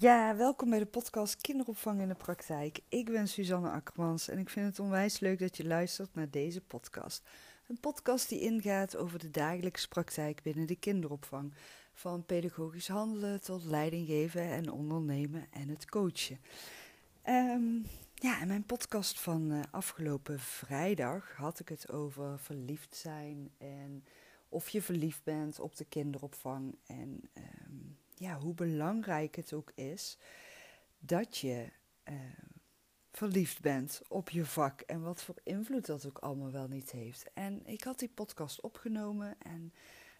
Ja, welkom bij de podcast Kinderopvang in de Praktijk. Ik ben Suzanne Akkermans en ik vind het onwijs leuk dat je luistert naar deze podcast. Een podcast die ingaat over de dagelijkse praktijk binnen de kinderopvang. Van pedagogisch handelen tot leiding geven en ondernemen en het coachen. Ehm, ja, in mijn podcast van uh, afgelopen vrijdag had ik het over verliefd zijn en of je verliefd bent op de kinderopvang. En ehm, ja, hoe belangrijk het ook is dat je uh, verliefd bent op je vak en wat voor invloed dat ook allemaal wel niet heeft. En ik had die podcast opgenomen en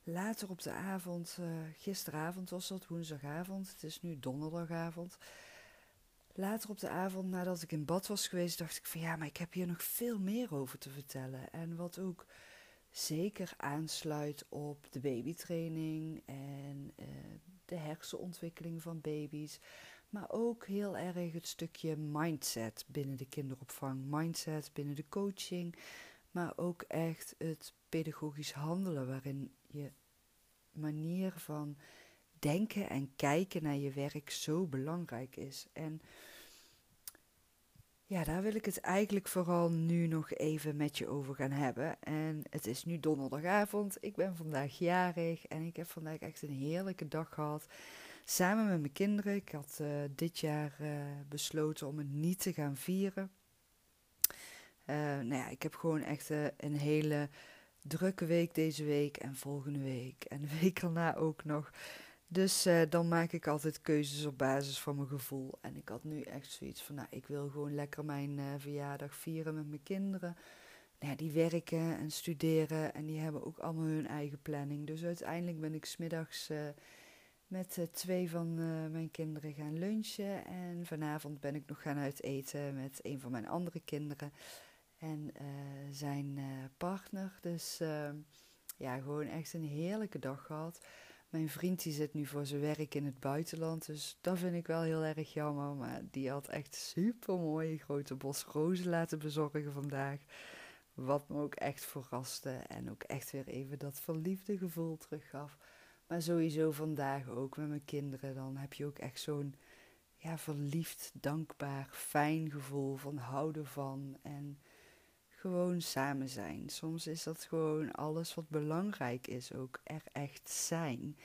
later op de avond, uh, gisteravond was dat, woensdagavond, het is nu donderdagavond. Later op de avond, nadat ik in bad was geweest, dacht ik van ja, maar ik heb hier nog veel meer over te vertellen. En wat ook zeker aansluit op de babytraining en uh, de hersenontwikkeling van baby's. Maar ook heel erg het stukje mindset binnen de kinderopvang, mindset binnen de coaching. Maar ook echt het pedagogisch handelen, waarin je manier van denken en kijken naar je werk zo belangrijk is. En ja, daar wil ik het eigenlijk vooral nu nog even met je over gaan hebben. En het is nu donderdagavond. Ik ben vandaag jarig en ik heb vandaag echt een heerlijke dag gehad. Samen met mijn kinderen. Ik had uh, dit jaar uh, besloten om het niet te gaan vieren. Uh, nou ja, ik heb gewoon echt een hele drukke week deze week en volgende week. En de week erna ook nog. Dus uh, dan maak ik altijd keuzes op basis van mijn gevoel. En ik had nu echt zoiets van, nou, ik wil gewoon lekker mijn uh, verjaardag vieren met mijn kinderen. Nou, die werken en studeren en die hebben ook allemaal hun eigen planning. Dus uiteindelijk ben ik smiddags uh, met twee van mijn kinderen gaan lunchen. En vanavond ben ik nog gaan uiteten met een van mijn andere kinderen en zijn partner. Dus ja, gewoon echt een heerlijke dag gehad. Mijn vriend die zit nu voor zijn werk in het buitenland, dus dat vind ik wel heel erg jammer. Maar die had echt super mooie grote bos rozen laten bezorgen vandaag. Wat me ook echt verraste en ook echt weer even dat verliefde gevoel teruggaf. Maar sowieso vandaag ook met mijn kinderen, dan heb je ook echt zo'n ja, verliefd, dankbaar, fijn gevoel van houden van en gewoon samen zijn. Soms is dat gewoon alles wat belangrijk is, ook er echt zijn.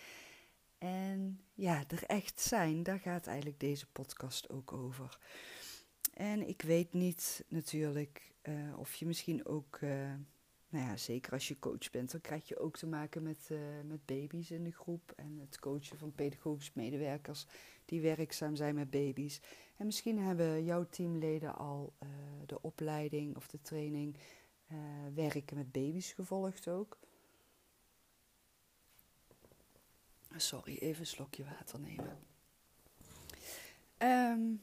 En ja, er echt zijn, daar gaat eigenlijk deze podcast ook over. En ik weet niet natuurlijk uh, of je misschien ook, uh, nou ja, zeker als je coach bent, dan krijg je ook te maken met, uh, met baby's in de groep en het coachen van pedagogisch medewerkers die werkzaam zijn met baby's. En misschien hebben jouw teamleden al uh, de opleiding of de training uh, werken met baby's gevolgd ook. Sorry, even een slokje water nemen. Um,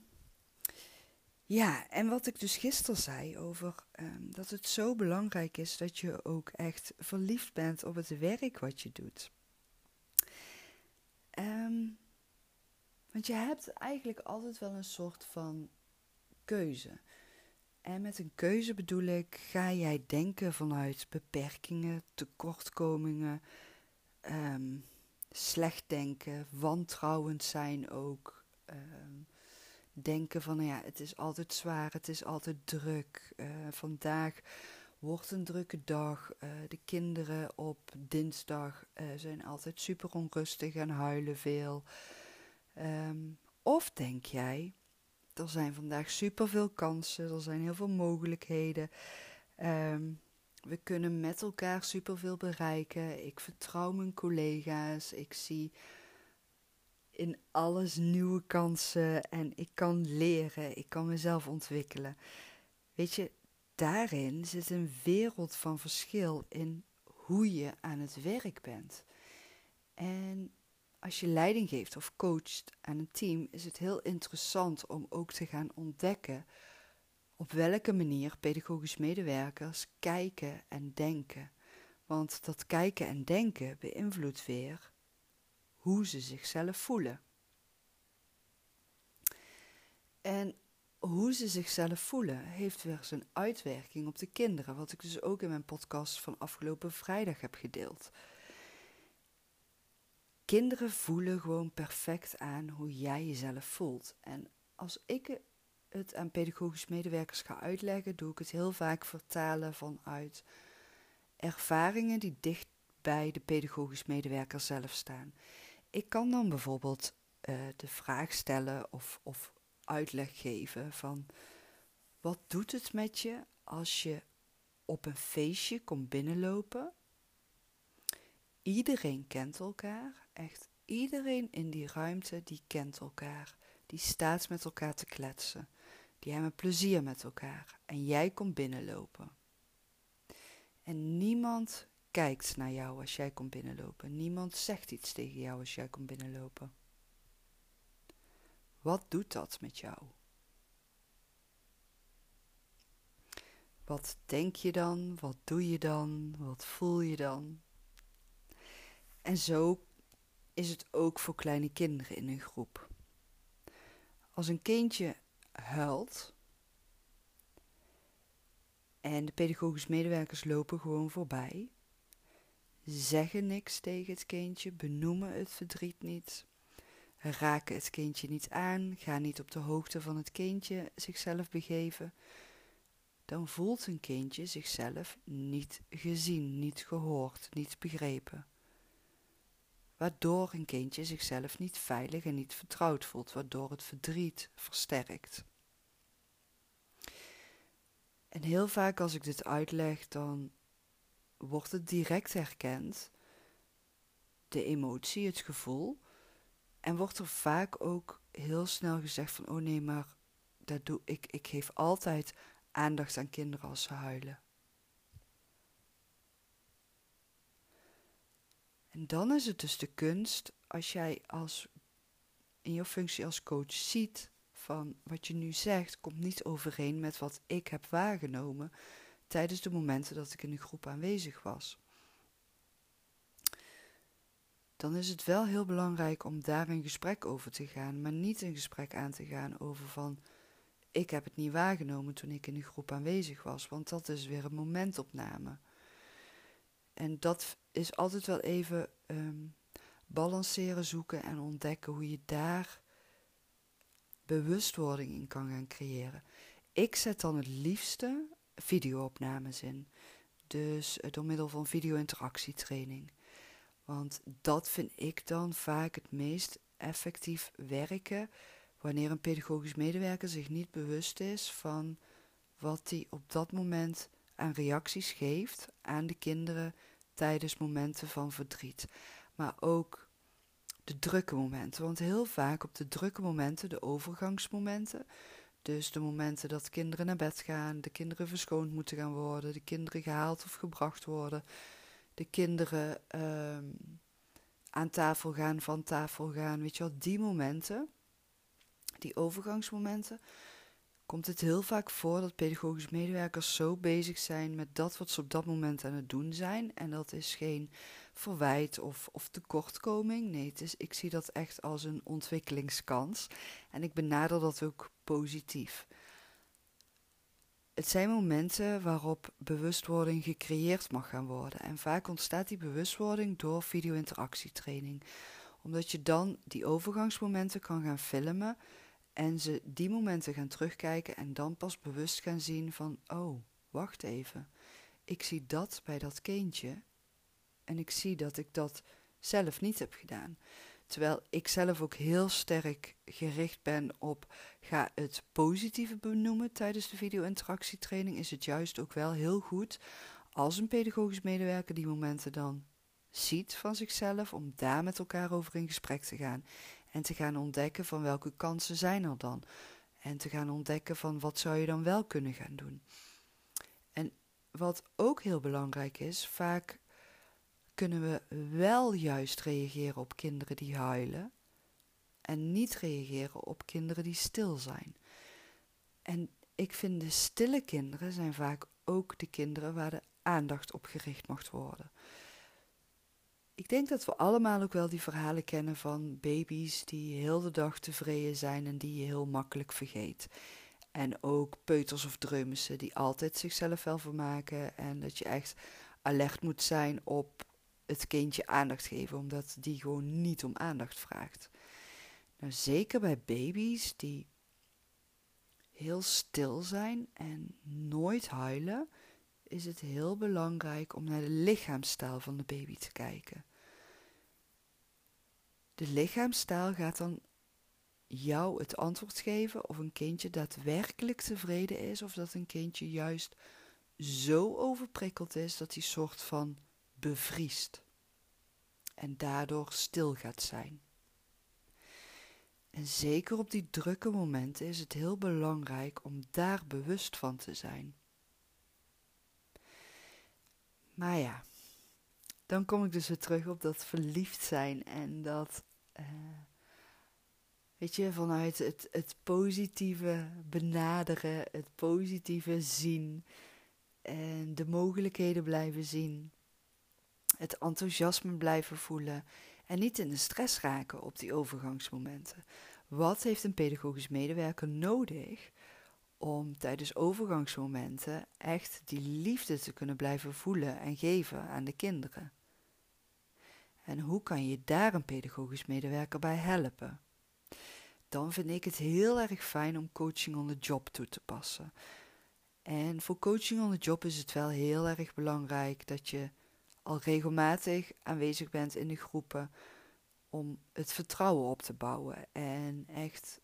ja, en wat ik dus gisteren zei over um, dat het zo belangrijk is dat je ook echt verliefd bent op het werk wat je doet. Um, want je hebt eigenlijk altijd wel een soort van keuze. En met een keuze bedoel ik, ga jij denken vanuit beperkingen, tekortkomingen, um, slecht denken, wantrouwend zijn ook. Um, denken van, nou ja, het is altijd zwaar, het is altijd druk. Uh, vandaag wordt een drukke dag. Uh, de kinderen op dinsdag uh, zijn altijd super onrustig en huilen veel. Um, of denk jij, er zijn vandaag superveel kansen, er zijn heel veel mogelijkheden. Um, we kunnen met elkaar superveel bereiken. Ik vertrouw mijn collega's. Ik zie in alles nieuwe kansen en ik kan leren. Ik kan mezelf ontwikkelen. Weet je, daarin zit een wereld van verschil in hoe je aan het werk bent. En als je leiding geeft of coacht aan een team, is het heel interessant om ook te gaan ontdekken op welke manier pedagogisch medewerkers kijken en denken. Want dat kijken en denken beïnvloedt weer hoe ze zichzelf voelen. En hoe ze zichzelf voelen heeft weer zijn uitwerking op de kinderen, wat ik dus ook in mijn podcast van afgelopen vrijdag heb gedeeld. Kinderen voelen gewoon perfect aan hoe jij jezelf voelt. En als ik het aan pedagogisch medewerkers ga uitleggen, doe ik het heel vaak vertalen vanuit ervaringen die dicht bij de pedagogisch medewerker zelf staan. Ik kan dan bijvoorbeeld uh, de vraag stellen of, of uitleg geven van wat doet het met je als je op een feestje komt binnenlopen? Iedereen kent elkaar, echt iedereen in die ruimte die kent elkaar. Die staat met elkaar te kletsen. Die hebben plezier met elkaar. En jij komt binnenlopen. En niemand kijkt naar jou als jij komt binnenlopen. Niemand zegt iets tegen jou als jij komt binnenlopen. Wat doet dat met jou? Wat denk je dan? Wat doe je dan? Wat voel je dan? En zo is het ook voor kleine kinderen in een groep. Als een kindje huilt en de pedagogisch medewerkers lopen gewoon voorbij, zeggen niks tegen het kindje, benoemen het verdriet niet, raken het kindje niet aan, gaan niet op de hoogte van het kindje zichzelf begeven, dan voelt een kindje zichzelf niet gezien, niet gehoord, niet begrepen. Waardoor een kindje zichzelf niet veilig en niet vertrouwd voelt, waardoor het verdriet versterkt. En heel vaak als ik dit uitleg, dan wordt het direct herkend, de emotie, het gevoel, en wordt er vaak ook heel snel gezegd van, oh nee, maar dat doe ik, ik geef altijd aandacht aan kinderen als ze huilen. En dan is het dus de kunst, als jij als, in je functie als coach ziet van wat je nu zegt, komt niet overeen met wat ik heb waargenomen tijdens de momenten dat ik in de groep aanwezig was. Dan is het wel heel belangrijk om daar een gesprek over te gaan, maar niet een gesprek aan te gaan over van ik heb het niet waargenomen toen ik in de groep aanwezig was, want dat is weer een momentopname. En dat is altijd wel even um, balanceren, zoeken en ontdekken hoe je daar bewustwording in kan gaan creëren. Ik zet dan het liefste videoopnames in. Dus eh, door middel van video-interactietraining. Want dat vind ik dan vaak het meest effectief werken wanneer een pedagogisch medewerker zich niet bewust is van wat hij op dat moment aan reacties geeft aan de kinderen tijdens momenten van verdriet. Maar ook de drukke momenten. Want heel vaak op de drukke momenten, de overgangsmomenten, dus de momenten dat kinderen naar bed gaan, de kinderen verschoond moeten gaan worden, de kinderen gehaald of gebracht worden, de kinderen ehm, aan tafel gaan, van tafel gaan, weet je wel, die momenten, die overgangsmomenten, komt het heel vaak voor dat pedagogisch medewerkers zo bezig zijn met dat wat ze op dat moment aan het doen zijn. En dat is geen verwijt of, of tekortkoming. Nee, het is, ik zie dat echt als een ontwikkelingskans. En ik benader dat ook positief. Het zijn momenten waarop bewustwording gecreëerd mag gaan worden. En vaak ontstaat die bewustwording door video-interactietraining. Omdat je dan die overgangsmomenten kan gaan filmen en ze die momenten gaan terugkijken en dan pas bewust gaan zien van, oh, wacht even. Ik zie dat bij dat kindje en ik zie dat ik dat zelf niet heb gedaan. Terwijl ik zelf ook heel sterk gericht ben op ga het positieve benoemen tijdens de video-interactietraining, is het juist ook wel heel goed als een pedagogisch medewerker die momenten dan ziet van zichzelf, om daar met elkaar over in gesprek te gaan. En te gaan ontdekken van welke kansen zijn er dan. En te gaan ontdekken van wat zou je dan wel kunnen gaan doen. En wat ook heel belangrijk is, vaak kunnen we wel juist reageren op kinderen die huilen. En niet reageren op kinderen die stil zijn. En ik vind de stille kinderen zijn vaak ook de kinderen waar de aandacht op gericht mag worden. Ik denk dat we allemaal ook wel die verhalen kennen van baby's die heel de dag tevreden zijn en die je heel makkelijk vergeet. En ook peuters of dreumissen die altijd zichzelf wel vermaken en dat je echt alert moet zijn op het kindje aandacht geven, omdat die gewoon niet om aandacht vraagt. Nou, zeker bij baby's die heel stil zijn en nooit huilen, is het heel belangrijk om naar de lichaamstaal van de baby te kijken. De lichaamstaal gaat dan jou het antwoord geven of een kindje daadwerkelijk tevreden is of dat een kindje juist zo overprikkeld is dat hij soort van bevriest en daardoor stil gaat zijn. En zeker op die drukke momenten is het heel belangrijk om daar bewust van te zijn. Maar ja, dan kom ik dus weer terug op dat verliefd zijn en dat, uh, weet je, vanuit het, het positieve benaderen, het positieve zien en de mogelijkheden blijven zien, het enthousiasme blijven voelen en niet in de stress raken op die overgangsmomenten. Wat heeft een pedagogisch medewerker nodig om tijdens overgangsmomenten echt die liefde te kunnen blijven voelen en geven aan de kinderen? En hoe kan je daar een pedagogisch medewerker bij helpen? Dan vind ik het heel erg fijn om coaching on the job toe te passen. En voor coaching on the job is het wel heel erg belangrijk dat je al regelmatig aanwezig bent in de groepen om het vertrouwen op te bouwen en echt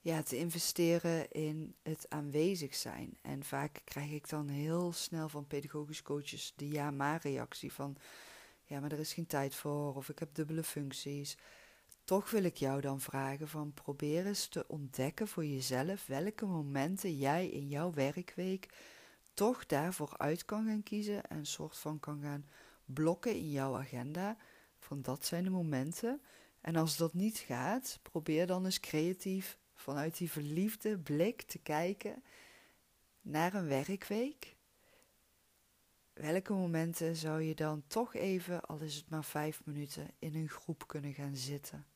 ja, te investeren in het aanwezig zijn. En vaak krijg ik dan heel snel van pedagogisch coaches de ja-maar reactie van ja, maar er is geen tijd voor of ik heb dubbele functies. Toch wil ik jou dan vragen van probeer eens te ontdekken voor jezelf welke momenten jij in jouw werkweek toch daarvoor uit kan gaan kiezen en een soort van kan gaan blokken in jouw agenda. Van dat zijn de momenten. En als dat niet gaat, probeer dan eens creatief vanuit die verliefde blik te kijken naar een werkweek. Welke momenten zou je dan toch even, al is het maar vijf minuten, in een groep kunnen gaan zitten?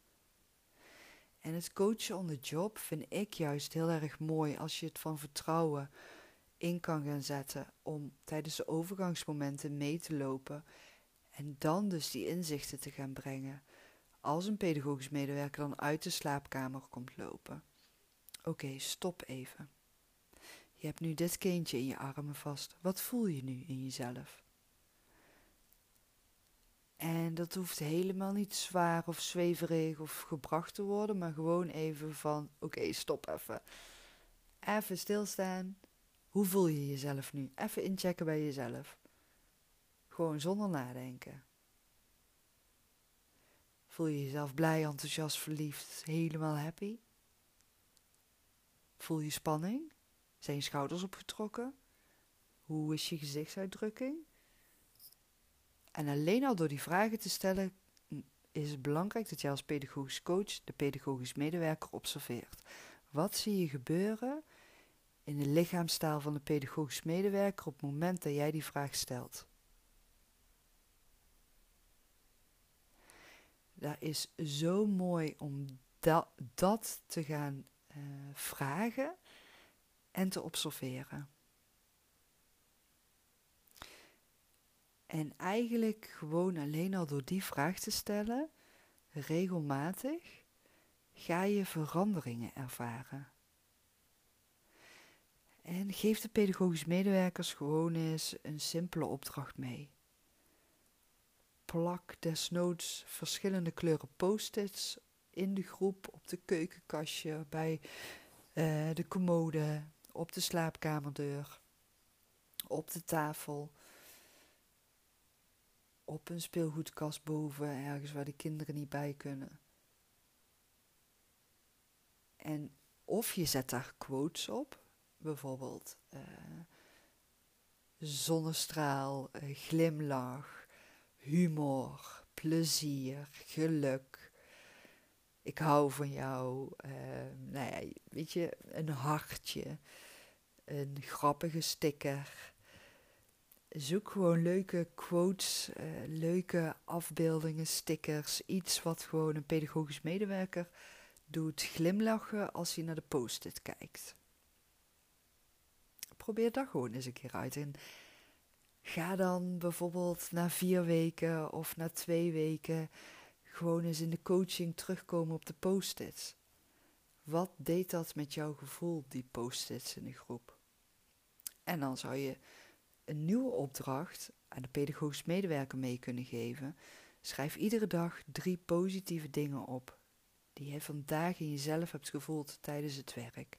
En het coachen on the job vind ik juist heel erg mooi als je het van vertrouwen in kan gaan zetten om tijdens de overgangsmomenten mee te lopen en dan dus die inzichten te gaan brengen. Als een pedagogisch medewerker dan uit de slaapkamer komt lopen. Oké, stop even. Je hebt nu dit kindje in je armen vast. Wat voel je nu in jezelf? En dat hoeft helemaal niet zwaar of zweverig of gebracht te worden, maar gewoon even van: oké, stop even. Even stilstaan. Hoe voel je jezelf nu? Even inchecken bij jezelf. Gewoon zonder nadenken. Voel je jezelf blij, enthousiast, verliefd, helemaal happy? Voel je spanning? Zijn je schouders opgetrokken? Hoe is je gezichtsuitdrukking? En alleen al door die vragen te stellen is het belangrijk dat jij als pedagogisch coach de pedagogisch medewerker observeert. Wat zie je gebeuren in de lichaamstaal van de pedagogisch medewerker op het moment dat jij die vraag stelt? Dat is zo mooi om dat, te gaan uh, vragen en te observeren. En eigenlijk gewoon alleen al door die vraag te stellen, regelmatig, ga je veranderingen ervaren. En geef de pedagogisch medewerkers gewoon eens een simpele opdracht mee. Plak desnoods verschillende kleuren post-its in de groep, op de keukenkastje, bij uh, de commode, op de slaapkamerdeur, op de tafel, op een speelgoedkast boven, ergens waar de kinderen niet bij kunnen. En of je zet daar quotes op, bijvoorbeeld uh, zonnestraal, uh, glimlach, humor, plezier, geluk. Ik hou van jou. Uh, nou ja, weet je, een hartje, een grappige sticker. Zoek gewoon leuke quotes, leuke afbeeldingen, stickers. Iets wat gewoon een pedagogisch medewerker doet glimlachen als hij naar de post-it kijkt probeer dat gewoon eens een keer uit. En Ga dan bijvoorbeeld na vier weken of na twee weken gewoon eens in de coaching terugkomen op de post-its. Wat deed dat met jouw gevoel, die post-its in de groep? En dan zou je een nieuwe opdracht aan de pedagogisch medewerker mee kunnen geven. Schrijf iedere dag drie positieve dingen op die je vandaag in jezelf hebt gevoeld tijdens het werk.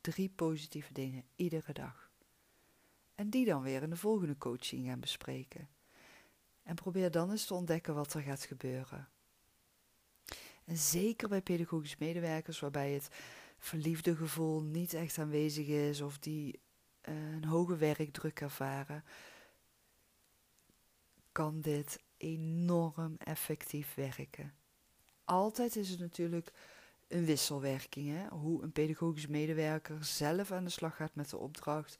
Drie positieve dingen iedere dag. En die dan weer in de volgende coaching gaan bespreken. En probeer dan eens te ontdekken wat er gaat gebeuren. En zeker bij pedagogisch medewerkers waarbij het verliefde gevoel niet echt aanwezig is of die eh, een hoge werkdruk ervaren, kan dit enorm effectief werken. Altijd is het natuurlijk een wisselwerking. Hè? Hoe een pedagogisch medewerker zelf aan de slag gaat met de opdracht.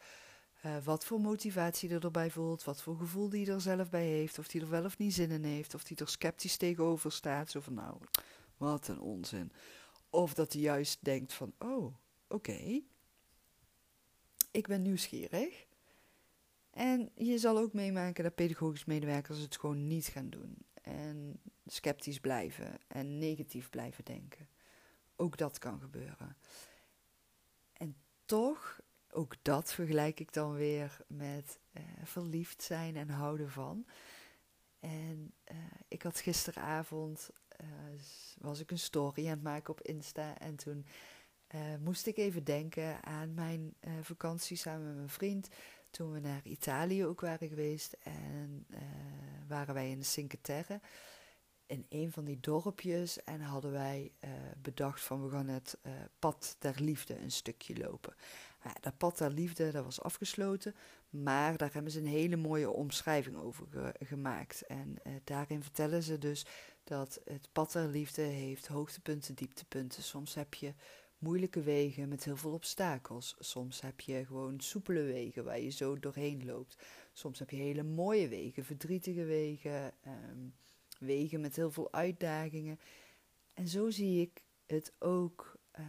Uh, wat voor motivatie er erbij voelt, wat voor gevoel die er zelf bij heeft, of die er wel of niet zin in heeft, of die er sceptisch tegenover staat. Zo van nou, wat een onzin. Of dat hij juist denkt van, oh, oké, ik ben nieuwsgierig. En je zal ook meemaken dat pedagogisch medewerkers het gewoon niet gaan doen. En sceptisch blijven en negatief blijven denken. Ook dat kan gebeuren. En toch, ook dat vergelijk ik dan weer met eh, verliefd zijn en houden van. En uh, ik had gisteravond, uh, was ik een story aan het maken op Insta en toen moest ik even denken aan mijn vakantie samen met mijn vriend. Toen we naar Italië ook waren geweest en waren wij in de Cinque Terre in een van die dorpjes en hadden wij bedacht van we gaan het pad der liefde een stukje lopen. Nou, dat pad der liefde dat was afgesloten, maar daar hebben ze een hele mooie omschrijving over gemaakt. En uh, daarin vertellen ze dus dat het pad der liefde heeft hoogtepunten, dieptepunten. Soms heb je moeilijke wegen met heel veel obstakels. Soms heb je gewoon soepele wegen waar je zo doorheen loopt. Soms heb je hele mooie wegen, verdrietige wegen. Um, wegen met heel veel uitdagingen. En zo zie ik het ook, uh,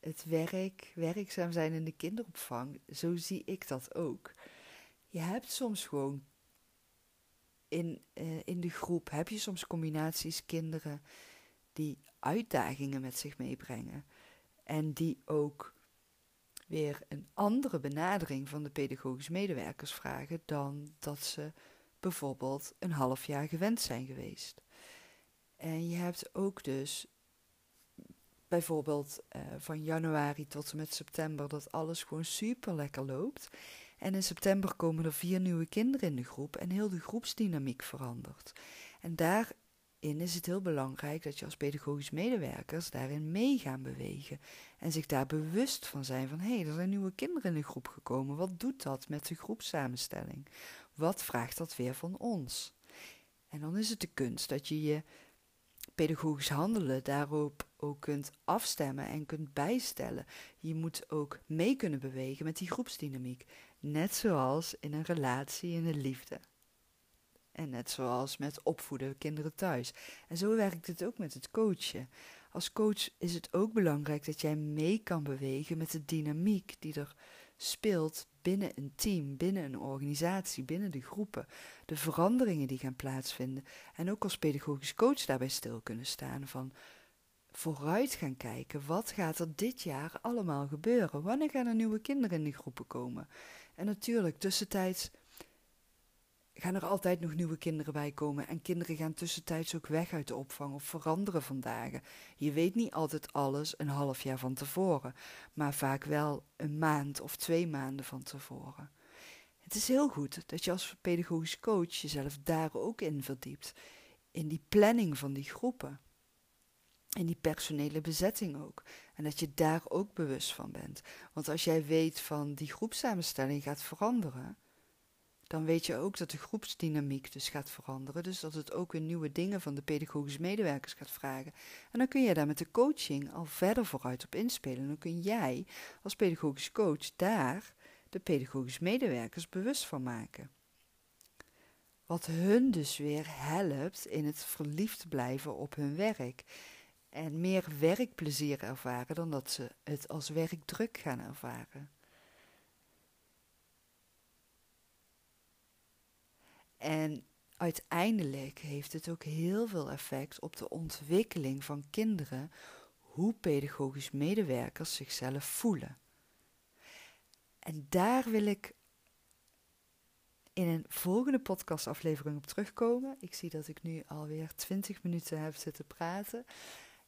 het werk, werkzaam zijn in de kinderopvang, zo zie ik dat ook. Je hebt soms gewoon in, uh, in de groep, heb je soms combinaties kinderen die uitdagingen met zich meebrengen. En die ook weer een andere benadering van de pedagogisch medewerkers vragen dan dat ze bijvoorbeeld een half jaar gewend zijn geweest. En je hebt ook dus bijvoorbeeld uh, van januari tot en met september dat alles gewoon super lekker loopt. En in september komen er vier nieuwe kinderen in de groep en heel de groepsdynamiek verandert. En daarin is het heel belangrijk dat je als pedagogisch medewerkers daarin mee gaan bewegen. En zich daar bewust van zijn van hé, hey, er zijn nieuwe kinderen in de groep gekomen. Wat doet dat met de groepssamenstelling? Wat vraagt dat weer van ons? En dan is het de kunst dat je je pedagogisch handelen daarop ook kunt afstemmen en kunt bijstellen. Je moet ook mee kunnen bewegen met die groepsdynamiek. Net zoals in een relatie in de liefde. En net zoals met opvoeden kinderen thuis. En zo werkt het ook met het coachen. Als coach is het ook belangrijk dat jij mee kan bewegen met de dynamiek die er speelt binnen een team, binnen een organisatie, binnen de groepen. De veranderingen die gaan plaatsvinden. En ook als pedagogisch coach daarbij stil kunnen staan van vooruit gaan kijken. Wat gaat er dit jaar allemaal gebeuren? Wanneer gaan er nieuwe kinderen in die groepen komen? En natuurlijk, tussentijds gaan er altijd nog nieuwe kinderen bij komen. En kinderen gaan tussentijds ook weg uit de opvang of veranderen vandaag. Je weet niet altijd alles een half jaar van tevoren, maar vaak wel een maand of twee maanden van tevoren. Het is heel goed dat je als pedagogisch coach jezelf daar ook in verdiept. In die planning van die groepen. In die personele bezetting ook. En dat je daar ook bewust van bent. Want als jij weet van die groepsamenstelling gaat veranderen dan weet je ook dat de groepsdynamiek dus gaat veranderen. Dus dat het ook weer nieuwe dingen van de pedagogische medewerkers gaat vragen. En dan kun je daar met de coaching al verder vooruit op inspelen. dan kun jij als pedagogisch coach daar de pedagogische medewerkers bewust van maken. Wat hun dus weer helpt in het verliefd blijven op hun werk. En meer werkplezier ervaren dan dat ze het als werkdruk gaan ervaren. En uiteindelijk heeft het ook heel veel effect op de ontwikkeling van kinderen, hoe pedagogisch medewerkers zichzelf voelen. En daar wil ik in een volgende podcastaflevering op terugkomen. Ik zie dat ik nu alweer 20 minuten heb zitten praten.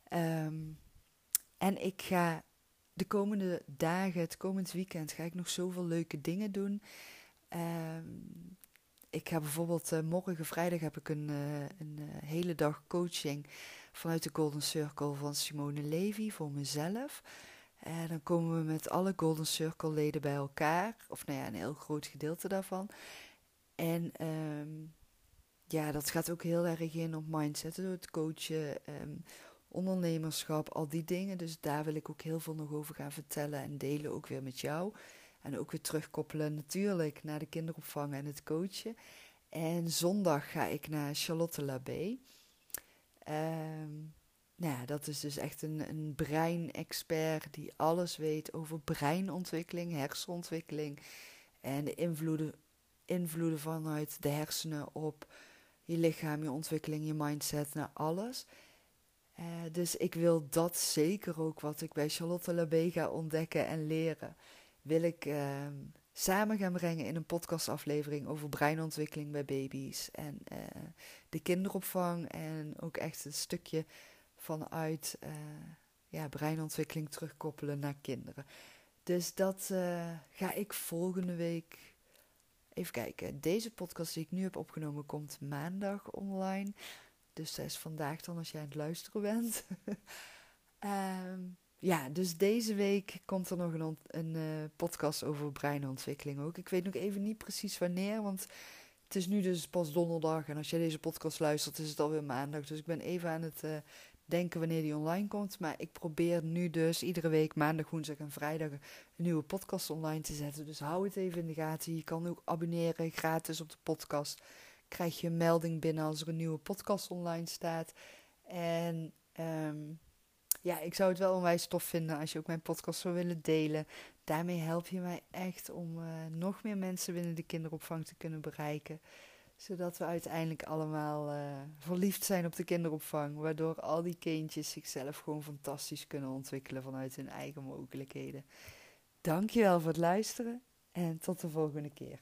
Ehm, en ik ga de komende dagen, het komend weekend, ga ik nog zoveel leuke dingen doen. Ehm, ik ga bijvoorbeeld uh, morgen vrijdag heb ik een, uh, een uh, hele dag coaching vanuit de Golden Circle van Simone Levy voor mezelf. En dan komen we met alle Golden Circle leden bij elkaar, of nou ja, een heel groot gedeelte daarvan. En um, ja, dat gaat ook heel erg in op mindset, het coachen, um, ondernemerschap, al die dingen. Dus daar wil ik ook heel veel nog over gaan vertellen en delen, ook weer met jou. En ook weer terugkoppelen natuurlijk naar de kinderopvang en het coachen. En zondag ga ik naar Charlotte Labé. Um, nou dat is dus echt een, een breinexpert die alles weet over breinontwikkeling, hersenontwikkeling en de invloeden, invloeden vanuit de hersenen op je lichaam, je ontwikkeling, je mindset, naar alles. Uh, dus ik wil dat zeker ook wat ik bij Charlotte Labé ga ontdekken en leren wil ik uh, samen gaan brengen in een podcastaflevering over breinontwikkeling bij baby's en uh, de kinderopvang en ook echt een stukje vanuit uh, ja, breinontwikkeling terugkoppelen naar kinderen. Dus dat eh, ga ik volgende week. Even kijken. Deze podcast die ik nu heb opgenomen komt maandag online. Dus dat is vandaag dan als jij aan het luisteren bent. um, ja, dus deze week komt er nog een, een uh, podcast over breinontwikkeling ook. Ik weet nog even niet precies wanneer, want het is nu dus pas donderdag. En als jij deze podcast luistert, is het alweer maandag. Dus ik ben even aan het uh, denken wanneer die online komt. Maar ik probeer nu dus iedere week maandag, woensdag en vrijdag een nieuwe podcast online te zetten. Dus hou het even in de gaten. Je kan ook abonneren gratis op de podcast. Krijg je een melding binnen als er een nieuwe podcast online staat. En... Um, ja, ik zou het wel onwijs tof vinden als je ook mijn podcast zou willen delen. Daarmee help je mij echt om uh, nog meer mensen binnen de kinderopvang te kunnen bereiken. Zodat we uiteindelijk allemaal uh, verliefd zijn op de kinderopvang. Waardoor al die kindjes zichzelf gewoon fantastisch kunnen ontwikkelen vanuit hun eigen mogelijkheden. Dankjewel voor het luisteren en tot de volgende keer.